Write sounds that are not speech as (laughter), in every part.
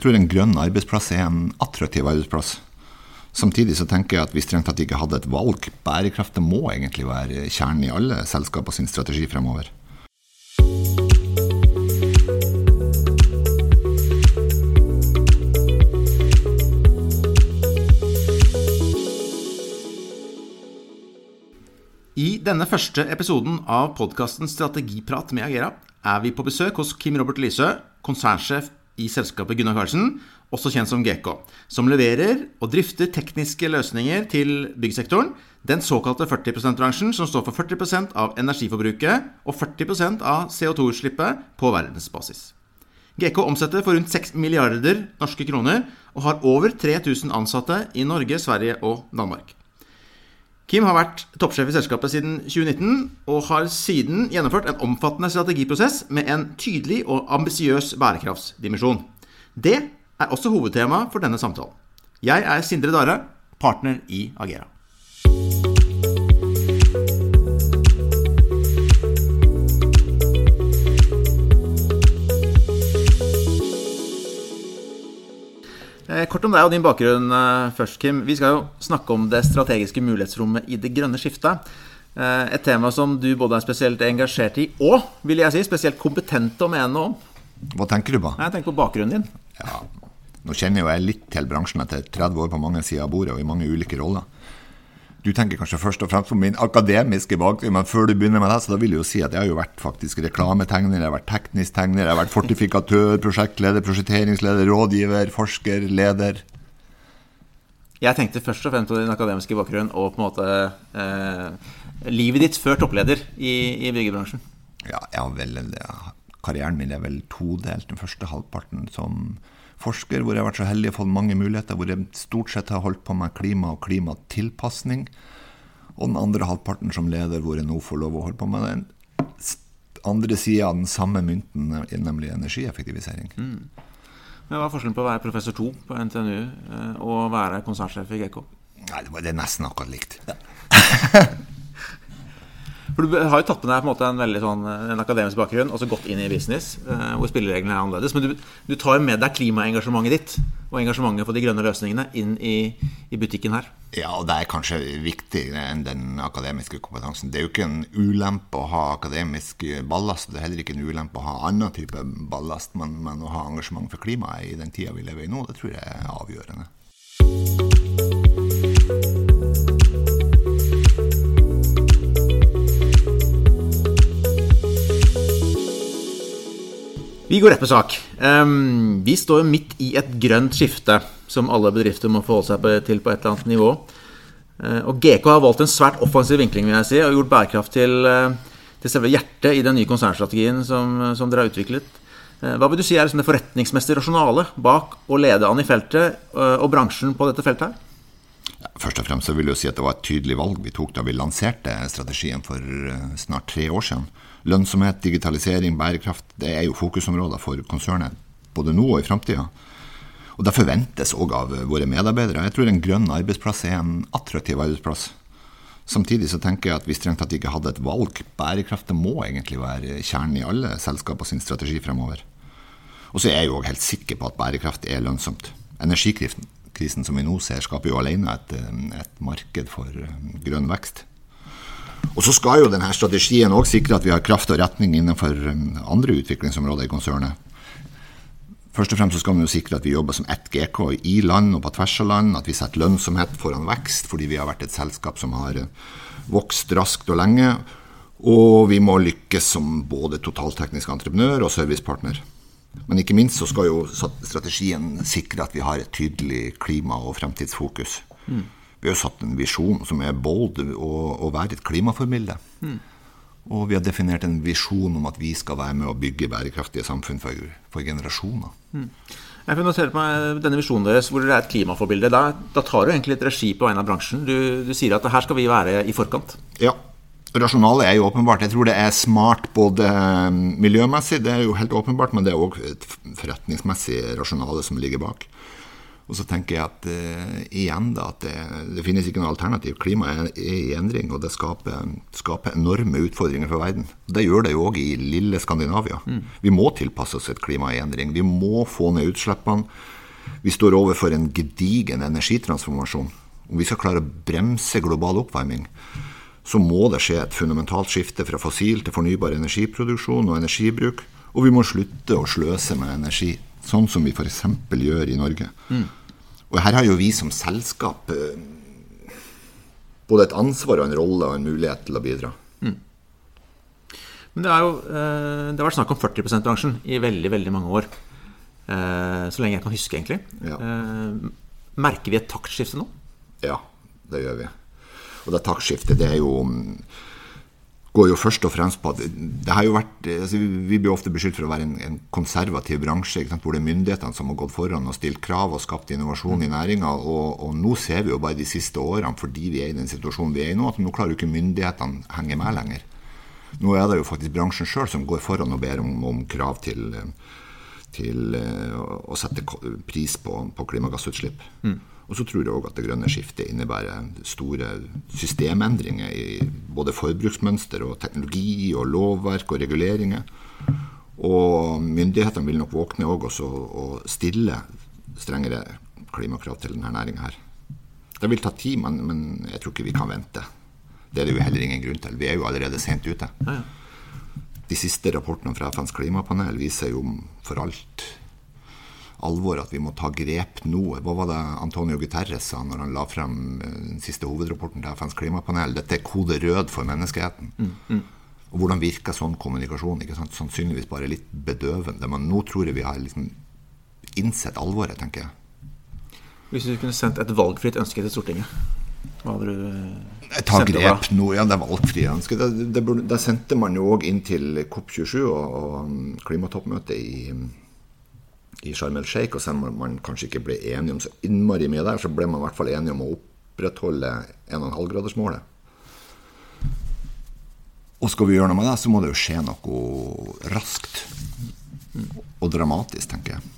Jeg tror en grønn arbeidsplass er en attraktiv arbeidsplass. Samtidig så tenker jeg at vi strengt tatt ikke hadde et valg. Bærekraft må egentlig være kjernen i alle selskaper sin strategi fremover. I denne første episoden av podkasten Strategiprat med Agera er vi på besøk hos Kim Robert Lysø, konsernsjef i selskapet Gunnar Karlsen, også kjent som GK, som leverer og drifter tekniske løsninger til byggsektoren, den såkalte 40 %-bransjen, som står for 40% av energiforbruket og 40% av CO2-utslippet på verdensbasis. GK omsetter for rundt 6 milliarder norske kroner og har over 3000 ansatte i Norge, Sverige og Danmark. Kim har vært toppsjef i selskapet siden 2019, og har siden gjennomført en omfattende strategiprosess med en tydelig og ambisiøs bærekraftsdimensjon. Det er også hovedtema for denne samtalen. Jeg er Sindre Dare, partner i Agera. Kort om deg og din bakgrunn eh, først, Kim. Vi skal jo snakke om det strategiske mulighetsrommet i det grønne skiftet. Eh, et tema som du både er spesielt engasjert i, og vil jeg si, spesielt kompetent å mene om. Hva tenker du på? Jeg tenker på bakgrunnen din. Ja, Nå kjenner jo jeg litt til bransjen etter 30 år på mange sider av bordet og i mange ulike roller. Du tenker kanskje først og fremst på min akademiske bakgrunn, men før du begynner med det, så da vil jeg jo si at jeg har jo vært faktisk reklametegner, jeg har vært teknisk tegner, jeg har vært fortifikatør, prosjektleder, prosjekteringsleder, rådgiver, forsker, leder. Jeg tenkte først og fremst på din akademiske bakgrunn og på en måte eh, livet ditt før toppleder i, i byggebransjen. Ja, jeg har vel, ja, karrieren min er vel todelt. Den første halvparten som forsker, hvor jeg har vært så heldig å få mange muligheter, hvor jeg stort sett har holdt på med klima og klimatilpasning. Og den andre halvparten som leder, hvor jeg nå får lov å holde på med den andre sida av den samme mynten, nemlig energieffektivisering. Mm. Men Hva er forskjellen på å være professor 2 på NTNU eh, og være konsernsjef i GK? Nei, Det er nesten akkurat likt. Ja. (laughs) For Du har jo tatt med deg på en måte en veldig sånn, en akademisk bakgrunn og så gått inn i business, eh, hvor spillereglene er annerledes. Men du, du tar jo med deg klimaengasjementet ditt og engasjementet for de grønne løsningene inn i, i, butikken her. Ja, og det er kanskje viktigere enn den akademiske kompetansen. Det er jo ikke en ulempe å ha akademisk ballast. Det er heller ikke en ulempe å ha annen type ballast, men, men å ha engasjement for klimaet i den tida vi lever i nå, det tror jeg er avgjørende. Vi går rett på sak. Um, vi står midt i et grønt skifte som alle bedrifter må forholde seg til på et eller annet nivå. Uh, og GK har valgt en svært offensiv vinkling vil jeg si, og gjort bærekraft til, uh, til selve hjertet i den nye konsernstrategien som, som dere har utviklet. Uh, hva vil du si er liksom det forretningsmessige rasjonale bak å lede an i feltet og bransjen på dette feltet? her? Først og fremst så vil jeg si at det var et tydelig valg vi tok da vi lanserte strategien for snart tre år siden. Lønnsomhet, digitalisering, bærekraft det er jo fokusområder for konsernet både nå og i framtida. Og det forventes òg av våre medarbeidere. Jeg tror en grønn arbeidsplass er en attraktiv arbeidsplass. Samtidig så tenker jeg at vi strengt tatt ikke hadde et valg. Bærekraft må egentlig være kjernen i alle selskaper sin strategi fremover. Og så er jeg jo helt sikker på at bærekraft er lønnsomt. Energikrisen som vi nå ser, skaper jo alene et, et marked for grønn vekst. Og så skal jo denne strategien òg sikre at vi har kraft og retning innenfor um, andre utviklingsområder i konsernet. Først og fremst så skal vi jo sikre at vi jobber som ett GK i land og på tvers av land. At vi setter lønnsomhet foran vekst, fordi vi har vært et selskap som har vokst raskt og lenge. Og vi må lykkes som både totalteknisk entreprenør og servicepartner. Men ikke minst så skal jo strategien sikre at vi har et tydelig klima- og fremtidsfokus. Mm. Vi har satt en visjon som er bold, å, være et klimaforbilde. Mm. Og vi har definert en visjon om at vi skal være med å bygge bærekraftige samfunn for, for generasjoner. Mm. Jeg kan notere på meg denne visjonen deres hvor dere er et klimaforbilde. Da, da tar du egentlig litt regi på vegne av bransjen. Du, du, sier at her skal vi være i forkant. Ja. Rasjonalet er jo åpenbart. Jeg tror det er smart både miljømessig, det er jo helt åpenbart, men det er òg et forretningsmessig rasjonale som ligger bak. Og så tenker jeg at uh, igjen da, at det, det, finnes ikke noe alternativ. Klimaet er, er, i endring, og det skaper, skaper, enorme utfordringer for verden. Det gjør det jo òg i lille Skandinavia. Mm. Vi må tilpasse oss et klima i endring. Vi må få ned utslippene. Vi står overfor en gedigen energitransformasjon. Om vi skal klare å bremse global oppvarming, så må det skje et fundamentalt skifte fra fossil til fornybar energiproduksjon og energibruk. Og vi må slutte å sløse med energi, sånn som vi f.eks. gjør i Norge. Mm. Og her har jo vi som selskap eh, både et ansvar og en rolle og en mulighet til å bidra. Mm. Men det, er jo, eh, det har vært snakk om 40 %-bransjen i veldig veldig mange år. Eh, så lenge jeg kan huske, egentlig. Ja. Merker vi et taktskifte nå? Ja, det gjør vi. Og det taktskiftet, det er jo går jo først og fremst på at det har jo vært, altså Vi blir ofte beskyldt for å være en, en konservativ bransje, hvor det er myndighetene som har gått foran og stilt krav og skapt innovasjon i næringa. Og, og, nå ser vi jo bare de siste årene, fordi vi er i den situasjonen vi er i nå, at nå klarer jo ikke myndighetene henge med lenger. Nå er det jo faktisk bransjen sjøl som går foran og ber om, om krav til, til uh, å sette pris på, på klimagassutslipp. Mm. Og så tror jeg òg at det grønne skiftet innebærer store systemendringer i både forbruksmønster og teknologi og lovverk og reguleringer. Og myndighetene vil nok våkne òg og stille strengere klimakrav til denne næringa her. Det vil ta tid, men, men, jeg tror ikke vi kan vente. Det er det jo heller ingen grunn til. Vi er jo allerede sent ute. De siste rapportene fra FNs klimapanel viser jo for alt alvor at vi må ta grep nå. Hva var det Antonio Guterres sa når han la frem eh, den siste hovedrapporten til FNs klimapanel? Dette er kode rød for menneskeheten. Mm, mm. Og hvordan virker sånn kommunikasjon? ikke sant? Sannsynligvis bare litt bedøvende. Men nå tror jeg vi har liksom innsett alvoret, tenker jeg. Hvis du kunne sendt et valgfritt ønske til Stortinget, hva hadde du jeg tar grep nå, ja, det er valgfrie ønske. Det, det, det, det, sendte man jo òg inn til COP27 og, og klimatoppmøtet i i Sharm el Sheikh, og selv om man kanskje ikke ble enige om så innmari mye der, så ble man i hvert fall enige om å opprettholde 1,5-gradersmålet. Og skal vi gjøre noe med det, så må det jo skje noe raskt og dramatisk, tenker jeg.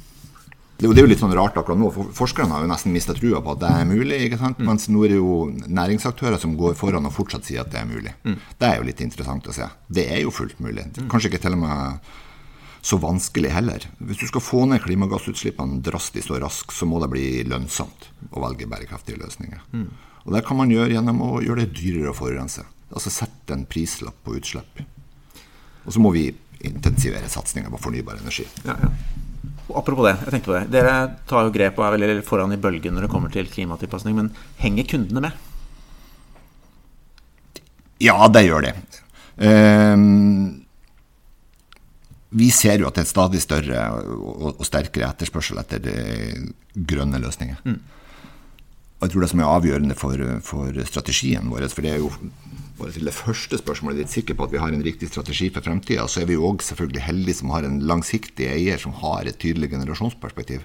Det er jo litt sånn rart akkurat nå. Forskerne har jo nesten mista trua på at det er mulig. ikke sant? Mm. Mens nå er det jo næringsaktører som går foran og fortsatt sier at det er mulig. Mm. Det er jo litt interessant å se. Det er jo fullt mulig. Kanskje ikke til og med så vanskelig heller. Hvis du skal få ned klimagassutslippene drastisk og raskt, så må det bli lønnsomt å velge bærekraftige løsninger. Mm. Og Det kan man gjøre gjennom å gjøre det dyrere å forurense. Altså sette en prislapp på utslipp. Og så må vi intensivere satsinga på fornybar energi. Ja, ja. Og apropos det, jeg tenkte på det. Dere tar jo grep og er veldig foran i bølgen når det kommer til klimatilpasning, men henger kundene med? Ja, det gjør det. Um, vi ser jo at det er stadig større og, sterkere etterspørsel etter eh, grønne løsninger. Mm. Og jeg tror det som er avgjørende for, for, strategien vår, for det er jo bare til det første spørsmålet ditt sikker på at vi har en riktig strategi for fremtida, så er vi jo òg selvfølgelig heldige som har en langsiktig eier som har et tydelig generasjonsperspektiv.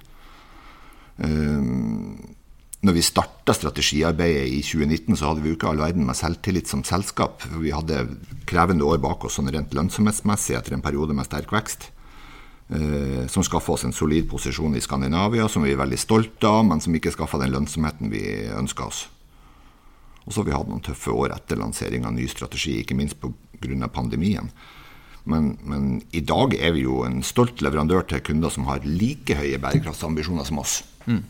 Um, når vi starta strategiarbeidet i 2019, så hadde vi jo ikke all verden med selvtillit som selskap. Vi hadde krevende år bak oss sånn rent lønnsomhetsmessig etter en periode med sterk vekst. Eh, som skaffa oss en solid posisjon i Skandinavia, som vi er veldig stolte av, men som ikke skaffa den lønnsomheten vi ønska oss. Og så har vi hatt noen tøffe år etter lansering av ny strategi, ikke minst pga. pandemien. Men, men, i dag er vi jo en stolt leverandør til kunder som har like høye bærekraftsambisjoner som oss. Mm.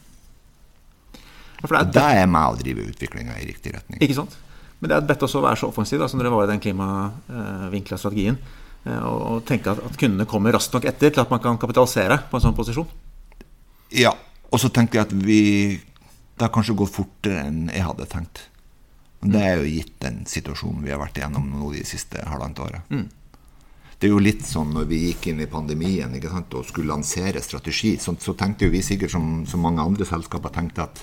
Ja, det, er, det er med å drive utviklinga i riktig retning. Ikke sant? Men det er bedt også å være så offensiv som dere var i den klimavinkla strategien. Eh, og tenke at, at, kundene kommer raskt nok etter til at man kan kapitalisere på en sånn posisjon. Ja, og så tenker jeg at vi Det kanskje gått fortere enn jeg hadde tenkt. Men det er jo gitt den situasjonen vi har vært igjennom nå de siste halvannet året. Mm. Det er jo litt sånn når vi gikk inn i pandemien sant, og skulle lansere strategi, så, så tenkte jo vi sikkert som, som mange andre selskaper tenkte at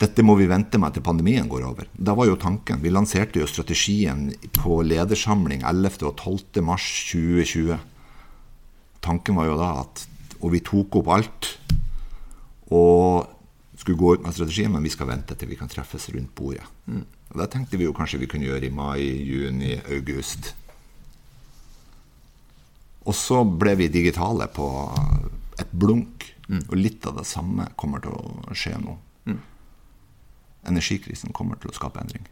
dette må vi vente med til pandemien går over. Da var jo tanken. Vi lanserte jo strategien på ledersamling 11. og 12. mars 2020. Tanken var jo da at Og vi tok opp alt. Og skulle gå ut med strategien, men vi skal vente til vi kan treffes rundt bordet. Mm. Og Det tenkte vi jo kanskje vi kunne gjøre i mai, juni, august. Og så ble vi digitale på et blunk Og litt av det samme kommer til å skje nå. Energikrisen kommer til å skape endring.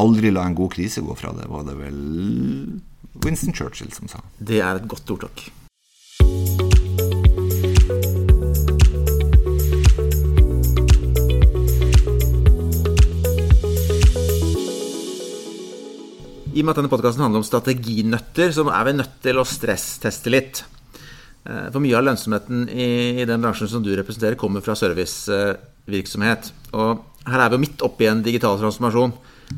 Aldri la en god krise gå fra det, var det vel Winston Churchill som sa. Det er et godt ordtak. I og med at denne podkasten handler om strateginøtter, så er vi nødt til å stressteste litt. Eh, for mye av lønnsomheten i, den bransjen som du representerer, kommer fra servicevirksomhet. Og her er vi jo midt oppe i en digital transformasjon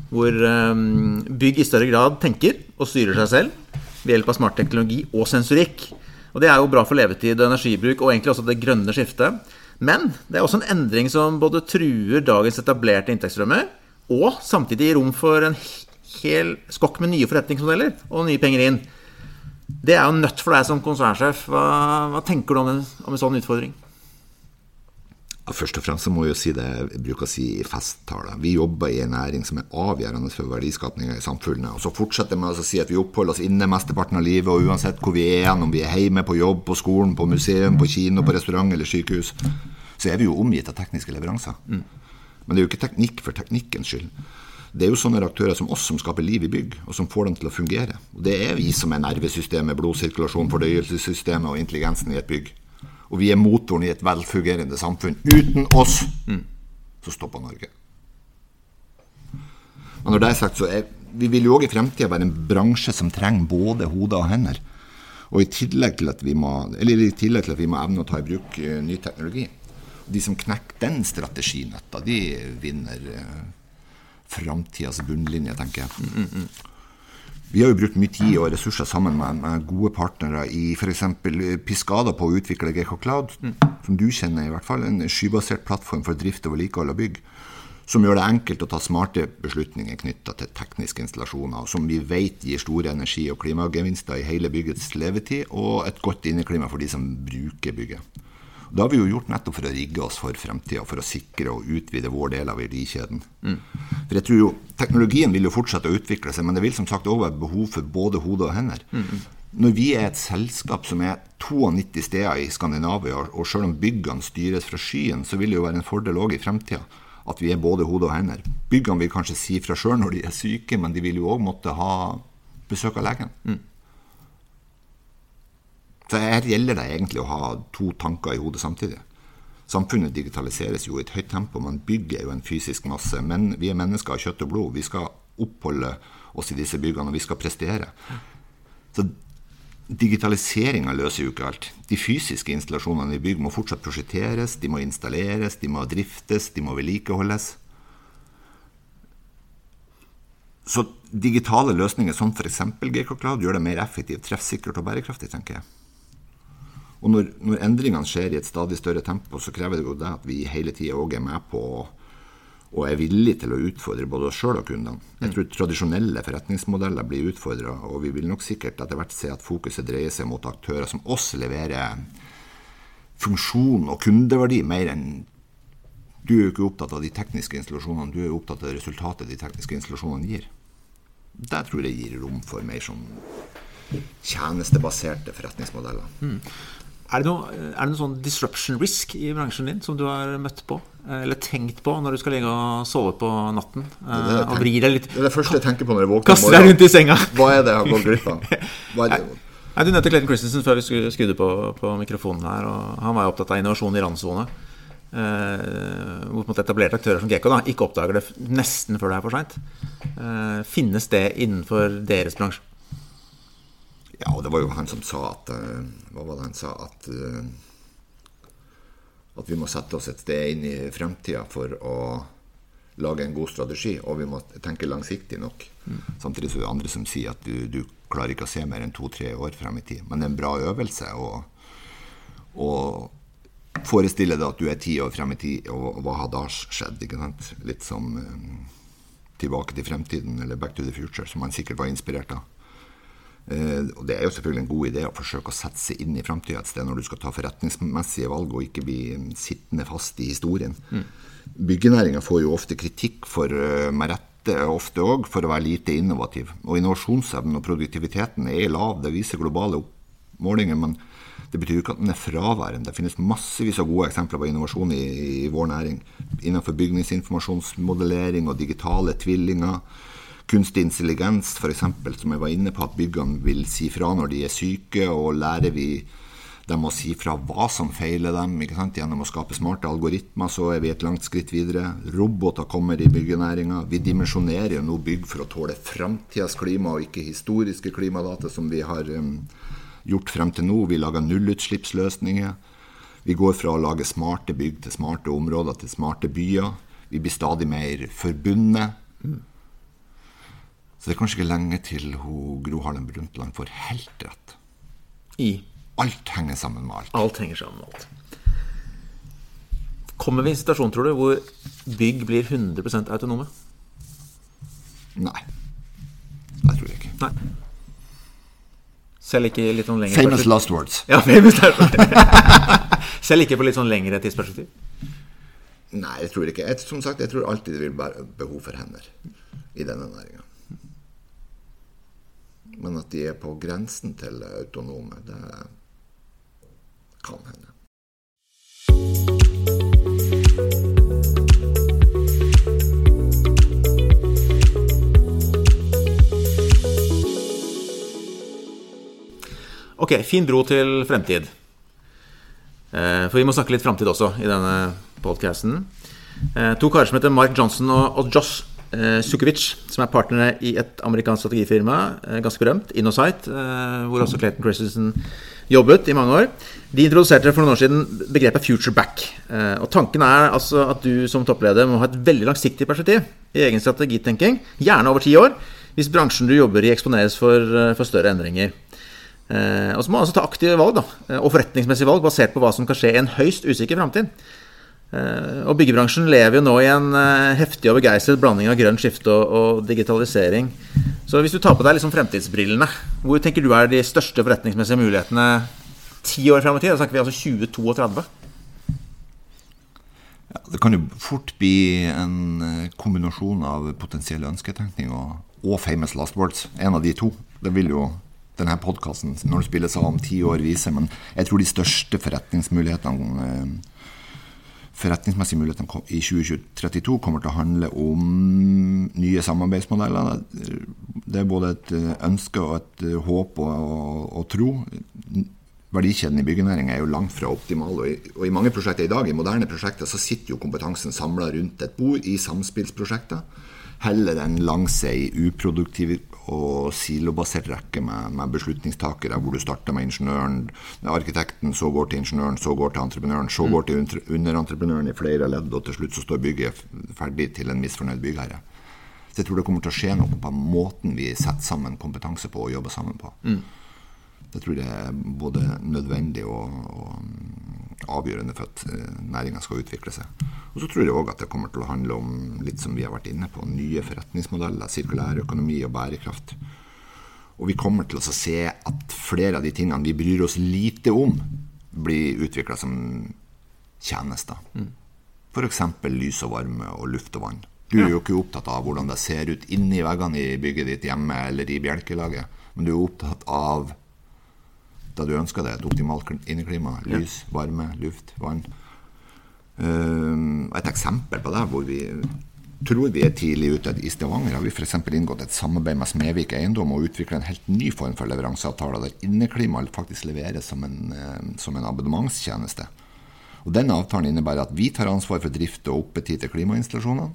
hvor um, bygg i større grad tenker og styrer seg selv ved hjelp av smart teknologi og sensorikk. Og Det er jo bra for levetid og energibruk og egentlig også det grønne skiftet. Men det er også en endring som både truer dagens etablerte inntektsstrømmer, og samtidig gir rom for en hel skokk med nye forretningsmodeller og nye penger inn. Det er jo nødt for deg som konsernsjef. Hva, hva tenker du om en, om en sånn utfordring? Ja, først og fremst så må jeg si det jeg bruker å si i festtaler. Vi jobber i en næring som er avgjørende for verdiskapinga i samfunnet. Og så fortsetter vi å si at vi oppholder oss inne mesteparten av livet, og uansett hvor vi er, om vi er hjemme, på jobb, på skolen, på museum, på kino, på restaurant eller sykehus, så er vi jo omgitt av tekniske leveranser. Men det er jo ikke teknikk for teknikkens skyld. Det er jo sånne aktører som oss som skaper liv i bygg, og som får dem til å fungere. Og det er vi som er nervesystemet, blodsirkulasjon, fordøyelsessystemet og intelligensen i et bygg. Og vi er motoren i et velfungerende samfunn. Uten oss så stopper Norge. Men når det er sagt, så er vi vil jo òg i fremtida være en bransje som trenger både hoder og hender. Og i tillegg til at vi må, eller i tillegg til at vi må evne å ta i bruk uh, ny teknologi. De som knekker den strateginøtta, de vinner uh, framtidas bunnlinje, tenker jeg. Mm, mm, mm. Vi har jo brukt mye tid og ressurser sammen med, med gode partnere i f.eks. Piscada på å utvikle GK Cloud, mm. som du kjenner i hvert fall. En skybasert plattform for drift og vedlikehold av bygg. Som gjør det enkelt å ta smarte beslutninger knytta til tekniske installasjoner, som vi vet gir store energi- og klimagevinster i hele byggets levetid, og et godt inneklima for de som bruker bygget. Det har vi jo gjort nettopp for å rigge oss for fremtida, for å sikre og utvide vår del av verdikjeden. Mm. For jeg tror jo, Teknologien vil jo fortsette å utvikle seg, men det vil som sagt òg være behov for både hode og hender. Mm. Når vi er et selskap som er 92 steder i Skandinavia, og selv om byggene styres fra skyen, så vil det jo være en fordel òg i fremtida at vi er både hode og hender. Byggene vil kanskje si fra sjøl når de er syke, men de vil jo òg måtte ha besøk av legen. Mm. Så her gjelder det egentlig å ha to tanker i hodet samtidig. Samfunnet digitaliseres jo i et høyt tempo, man bygger jo en fysisk masse. Men vi er mennesker av kjøtt og blod. Vi skal oppholde oss i disse byggene, og vi skal prestere. Så digitaliseringa løser jo ikke alt. De fysiske installasjonene i bygg må fortsatt prosjekteres, de må installeres, de må driftes, de må vedlikeholdes. Så digitale løsninger som f.eks. GK Cloud gjør det mer effektivt, treffsikkert og bærekraftig, tenker jeg. Og når, når, endringene skjer i et stadig større tempo, så krever det jo det at vi hele tida òg er med på og er villige til å utfordre både oss sjøl og kundene. Jeg tror tradisjonelle forretningsmodeller blir utfordra, og vi vil nok sikkert etter hvert se at fokuset dreier seg mot aktører som oss leverer funksjon og kundeverdi mer enn Du er jo ikke opptatt av de tekniske installasjonene, du er jo opptatt av resultatet de tekniske installasjonene gir. Der tror jeg gir rom for mer sånn tjenestebaserte forretningsmodeller. Mm. Er det, noe, er det noe sånn disruption risk i bransjen din som du har møtt på? Eller tenkt på når du skal ligge og sove på natten? Det er det, og vrir deg litt Det er det første jeg tenker på når jeg våkner. Kaster deg rundt i senga. Hva er det jeg har gått glipp av? (laughs) Nei, Du nevnte Clayton Christensen før vi skrudde på, på, mikrofonen her. og Han var jo opptatt av innovasjon i randsone. Eh, hvor etablerte aktører som Gekko da, ikke oppdager det nesten før det er for seint. Eh, finnes det innenfor deres bransje? Ja, og det var jo han som sa at uh, Hva var det han sa? At, uh, at vi må sette oss et sted inn i fremtida for å lage en god strategi, og vi må tenke langsiktig nok. Mm. Samtidig så er det andre som sier at du, du klarer ikke å se mer enn to-tre år frem i tid. Men det er en bra øvelse å forestille deg at du er ti år frem i tid, og hva har da skjedd? ikke sant? Litt som um, Tilbake til fremtiden eller Back to the Future, som han sikkert var inspirert av. Eh, og Det er jo selvfølgelig en god idé å forsøke å sette seg inn i framtida et sted når du skal ta forretningsmessige valg og ikke bli sittende fast i historien. Mm. Byggenæringa får jo ofte kritikk for, eh, med rette ofte òg, for å være lite innovativ. Og innovasjonsevnen og produktiviteten er lav, det viser globale målinger. men Det betyr ikke at den er fraværende. Det finnes massevis av gode eksempler på innovasjon i, i vår næring. Innenfor bygningsinformasjonsmodellering og digitale tvillinger. Kunstig intelligens, f.eks., som jeg var inne på, at byggene vil si fra når de er syke, og lærer vi dem å si fra hva som feiler dem. Gjennom å skape smarte algoritmer så er vi et langt skritt videre. Roboter kommer i byggenæringa. Vi dimensjonerer jo nå bygg for å tåle framtidas klima, og ikke historiske klimadata som vi har um, gjort frem til nå. Vi lager nullutslippsløsninger. Vi går fra å lage smarte bygg til smarte områder til smarte byer. Vi blir stadig mer forbundet. Så det er kanskje ikke lenge til hun Gro Harlem Brundtland får helt rett. I Alt henger sammen med alt. Alt henger sammen med alt. Kommer vi i en situasjon, tror du, hvor bygg blir 100 autonome? Nei. Det tror jeg ikke. Nei. Selv ikke litt sånn lengre Famous last words. Ja, famous last words. (laughs) Selv ikke på litt sånn lengre tidsperspektiv? Nei, jeg tror ikke. Jeg, som sagt, jeg tror alltid det vil være behov for hender i denne næringa. Men at de er på grensen til autonome, det kan hende. Ok, fin bro til fremtid. Eh, For vi må snakke litt framtid også i denne podcasten. Eh, To karer som heter Mark Johnson og Josh Sukovic, som er partnere i et amerikansk strategifirma, eh, ganske berømt, Innosight, eh, hvor også Clayton Christensen jobbet i mange år. De introduserte for noen år siden begrepet 'future back'. Eh, Og Tanken er altså at du som toppleder må ha et veldig langsiktig perspektiv i egen strategitenking, gjerne over ti år, hvis bransjen du jobber i eksponeres for, eh, for større endringer. Eh, og så må man altså ta aktive valg, da, eh, og forretningsmessige valg basert på hva som kan skje i en høyst usikker framtid. Eh, og byggebransjen lever jo nå i en eh, heftig og begeistret blanding av grønn skifte og, og digitalisering. Så hvis du tar på deg liksom fremtidsbrillene, hvor tenker du er de største forretningsmessige mulighetene ti år frem i tid? Da snakker vi altså 2032. Ja, det kan jo fort bli en eh, kombinasjon av potensiell ønsketenkning og, og famous last words. En av de to. Det vil jo denne podkasten, når den spilles av om ti år, vise. Men jeg tror de største forretningsmulighetene forretningsmessige mulighetene i 2032 kommer til å handle om nye samarbeidsmodeller. Det er både et eh, ønske og et eh, håp og, og, og tro. Verdikjeden i byggenæringa er jo langt fra optimal. Og i, og i mange prosjekter i dag, i moderne prosjekter, så sitter jo kompetansen samla rundt et bord i samspillsprosjekter, heller enn langs ei uproduktiv og silobasert rekke med, med beslutningstakere, hvor du starter med ingeniøren, arkitekten, så går til ingeniøren, så går til entreprenøren, så går til under- underentreprenøren i flere ledd, og til slutt så står bygget ferdig til en misfornøyd byggherre. Så jeg tror det kommer til å skje noe på måten vi setter sammen kompetanse på og jobber sammen på. Det tror jeg er både nødvendig og, og mm, avgjørende for at næringa skal utvikle seg. Og så tror jeg òg at det kommer til å handle om litt som vi har vært inne på, nye forretningsmodeller, sirkulær økonomi og bærekraft. Og vi kommer til å se at flere av de tingene vi bryr oss lite om, blir utvikla som tjenester. F.eks. lys og varme og luft og vann. Du er jo ikke opptatt av hvordan det ser ut inni veggene i bygget ditt hjemme eller i bjelkelaget, men du er opptatt av da du ønsker deg et optimalt inneklima. Lys, varme, luft, vann. Eh, et eksempel på det hvor vi tror vi er tidlig ute. I Stavanger har vi f.eks. inngått et samarbeid med Smevik Eiendom og utvikla en helt ny form for leveranseavtaler der inneklima faktisk leveres som en, eh, som en abonnementstjeneste. Og Denne avtalen innebærer at vi tar ansvar for drift og oppetid til klimainstallasjonene.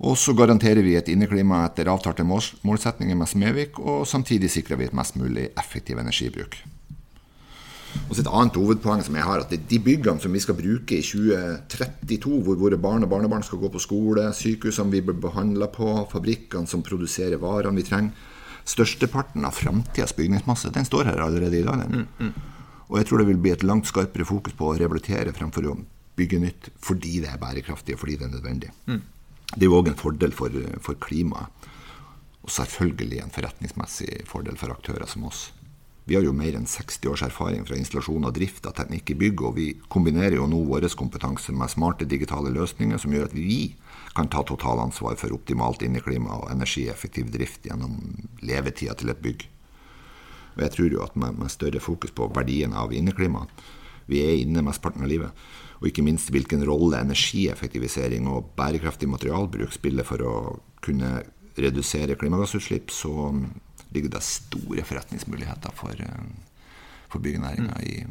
Og så garanterer vi et inneklima etter avtalte målsetninger med Smevik, og samtidig sikrer vi et mest mulig effektiv energibruk. Og så Et annet hovedpoeng som jeg har, at det er de byggene som vi skal bruke i 2032, hvor våre barn og barnebarn skal gå på skole, sykehusene vi blir behandla på, fabrikkene som produserer varene vi trenger Størsteparten av framtidas bygningsmasse den står her allerede i dag. Den. Og jeg tror det vil bli et langt skarpere fokus på å rehabilitere fremfor å bygge nytt, fordi det er bærekraftig og fordi det er nødvendig. Det er jo òg en fordel for, for klimaet, og selvfølgelig en forretningsmessig fordel for aktører som oss. Vi har jo mer enn 60 års erfaring fra installasjon og drift av teknikk i bygg, og vi kombinerer jo nå vår kompetanse med smarte digitale løsninger som gjør at vi kan ta totalansvar for optimalt inneklima og energieffektiv drift gjennom levetida til et bygg. Og jeg tror jo at med, med større fokus på verdien av inneklima Vi er inne mesteparten av livet. Og ikke minst hvilken rolle energieffektivisering og bærekraftig materialbruk spiller for å kunne redusere klimagassutslipp, så ligger det store forretningsmuligheter for, for byggenæringa mm. i,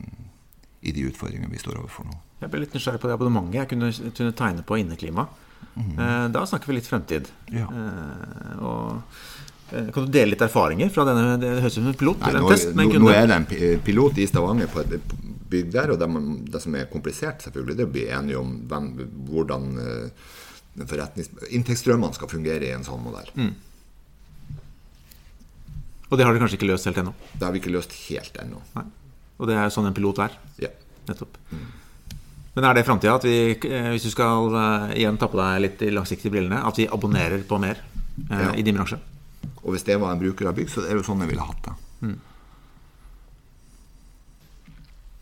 i, de utfordringene vi står overfor nå. Jeg ble litt nysgjerrig på det abonnementet jeg kunne, kunne tegne på inneklima. Mm. Da snakker vi litt fremtid. Ja. Eh, og Eh, kan du dele litt erfaringer fra denne Det høres ut som en pilot? Nei, nå, test, nå, nå, er det en pilot i Stavanger på et bygg der. Og det, det, som er komplisert, selvfølgelig, det er å bli enige om hvem, hvordan uh, inntektsstrømmene skal fungere i en sånn modell. Mm. Og det har dere kanskje ikke løst helt ennå? Det har vi ikke løst helt ennå. Og det er sånn en pilot er? Ja. Nettopp. Mm. Men er det framtida, at vi, eh, hvis du skal uh, igjen ta på deg litt de langsiktige brillene, at vi abonnerer på mer eh, ja. i din bransje? Og hvis det var en bruker av bygg, så er det jo sånn jeg ville hatt det. Mm.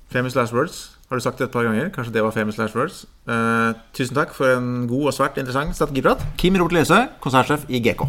Famous last words har du sagt det et par ganger. Kanskje det var famous last words. Uh, tusen takk for en god og svært interessant strategiprat. Kim Robert Lese, konsertsjef i GK.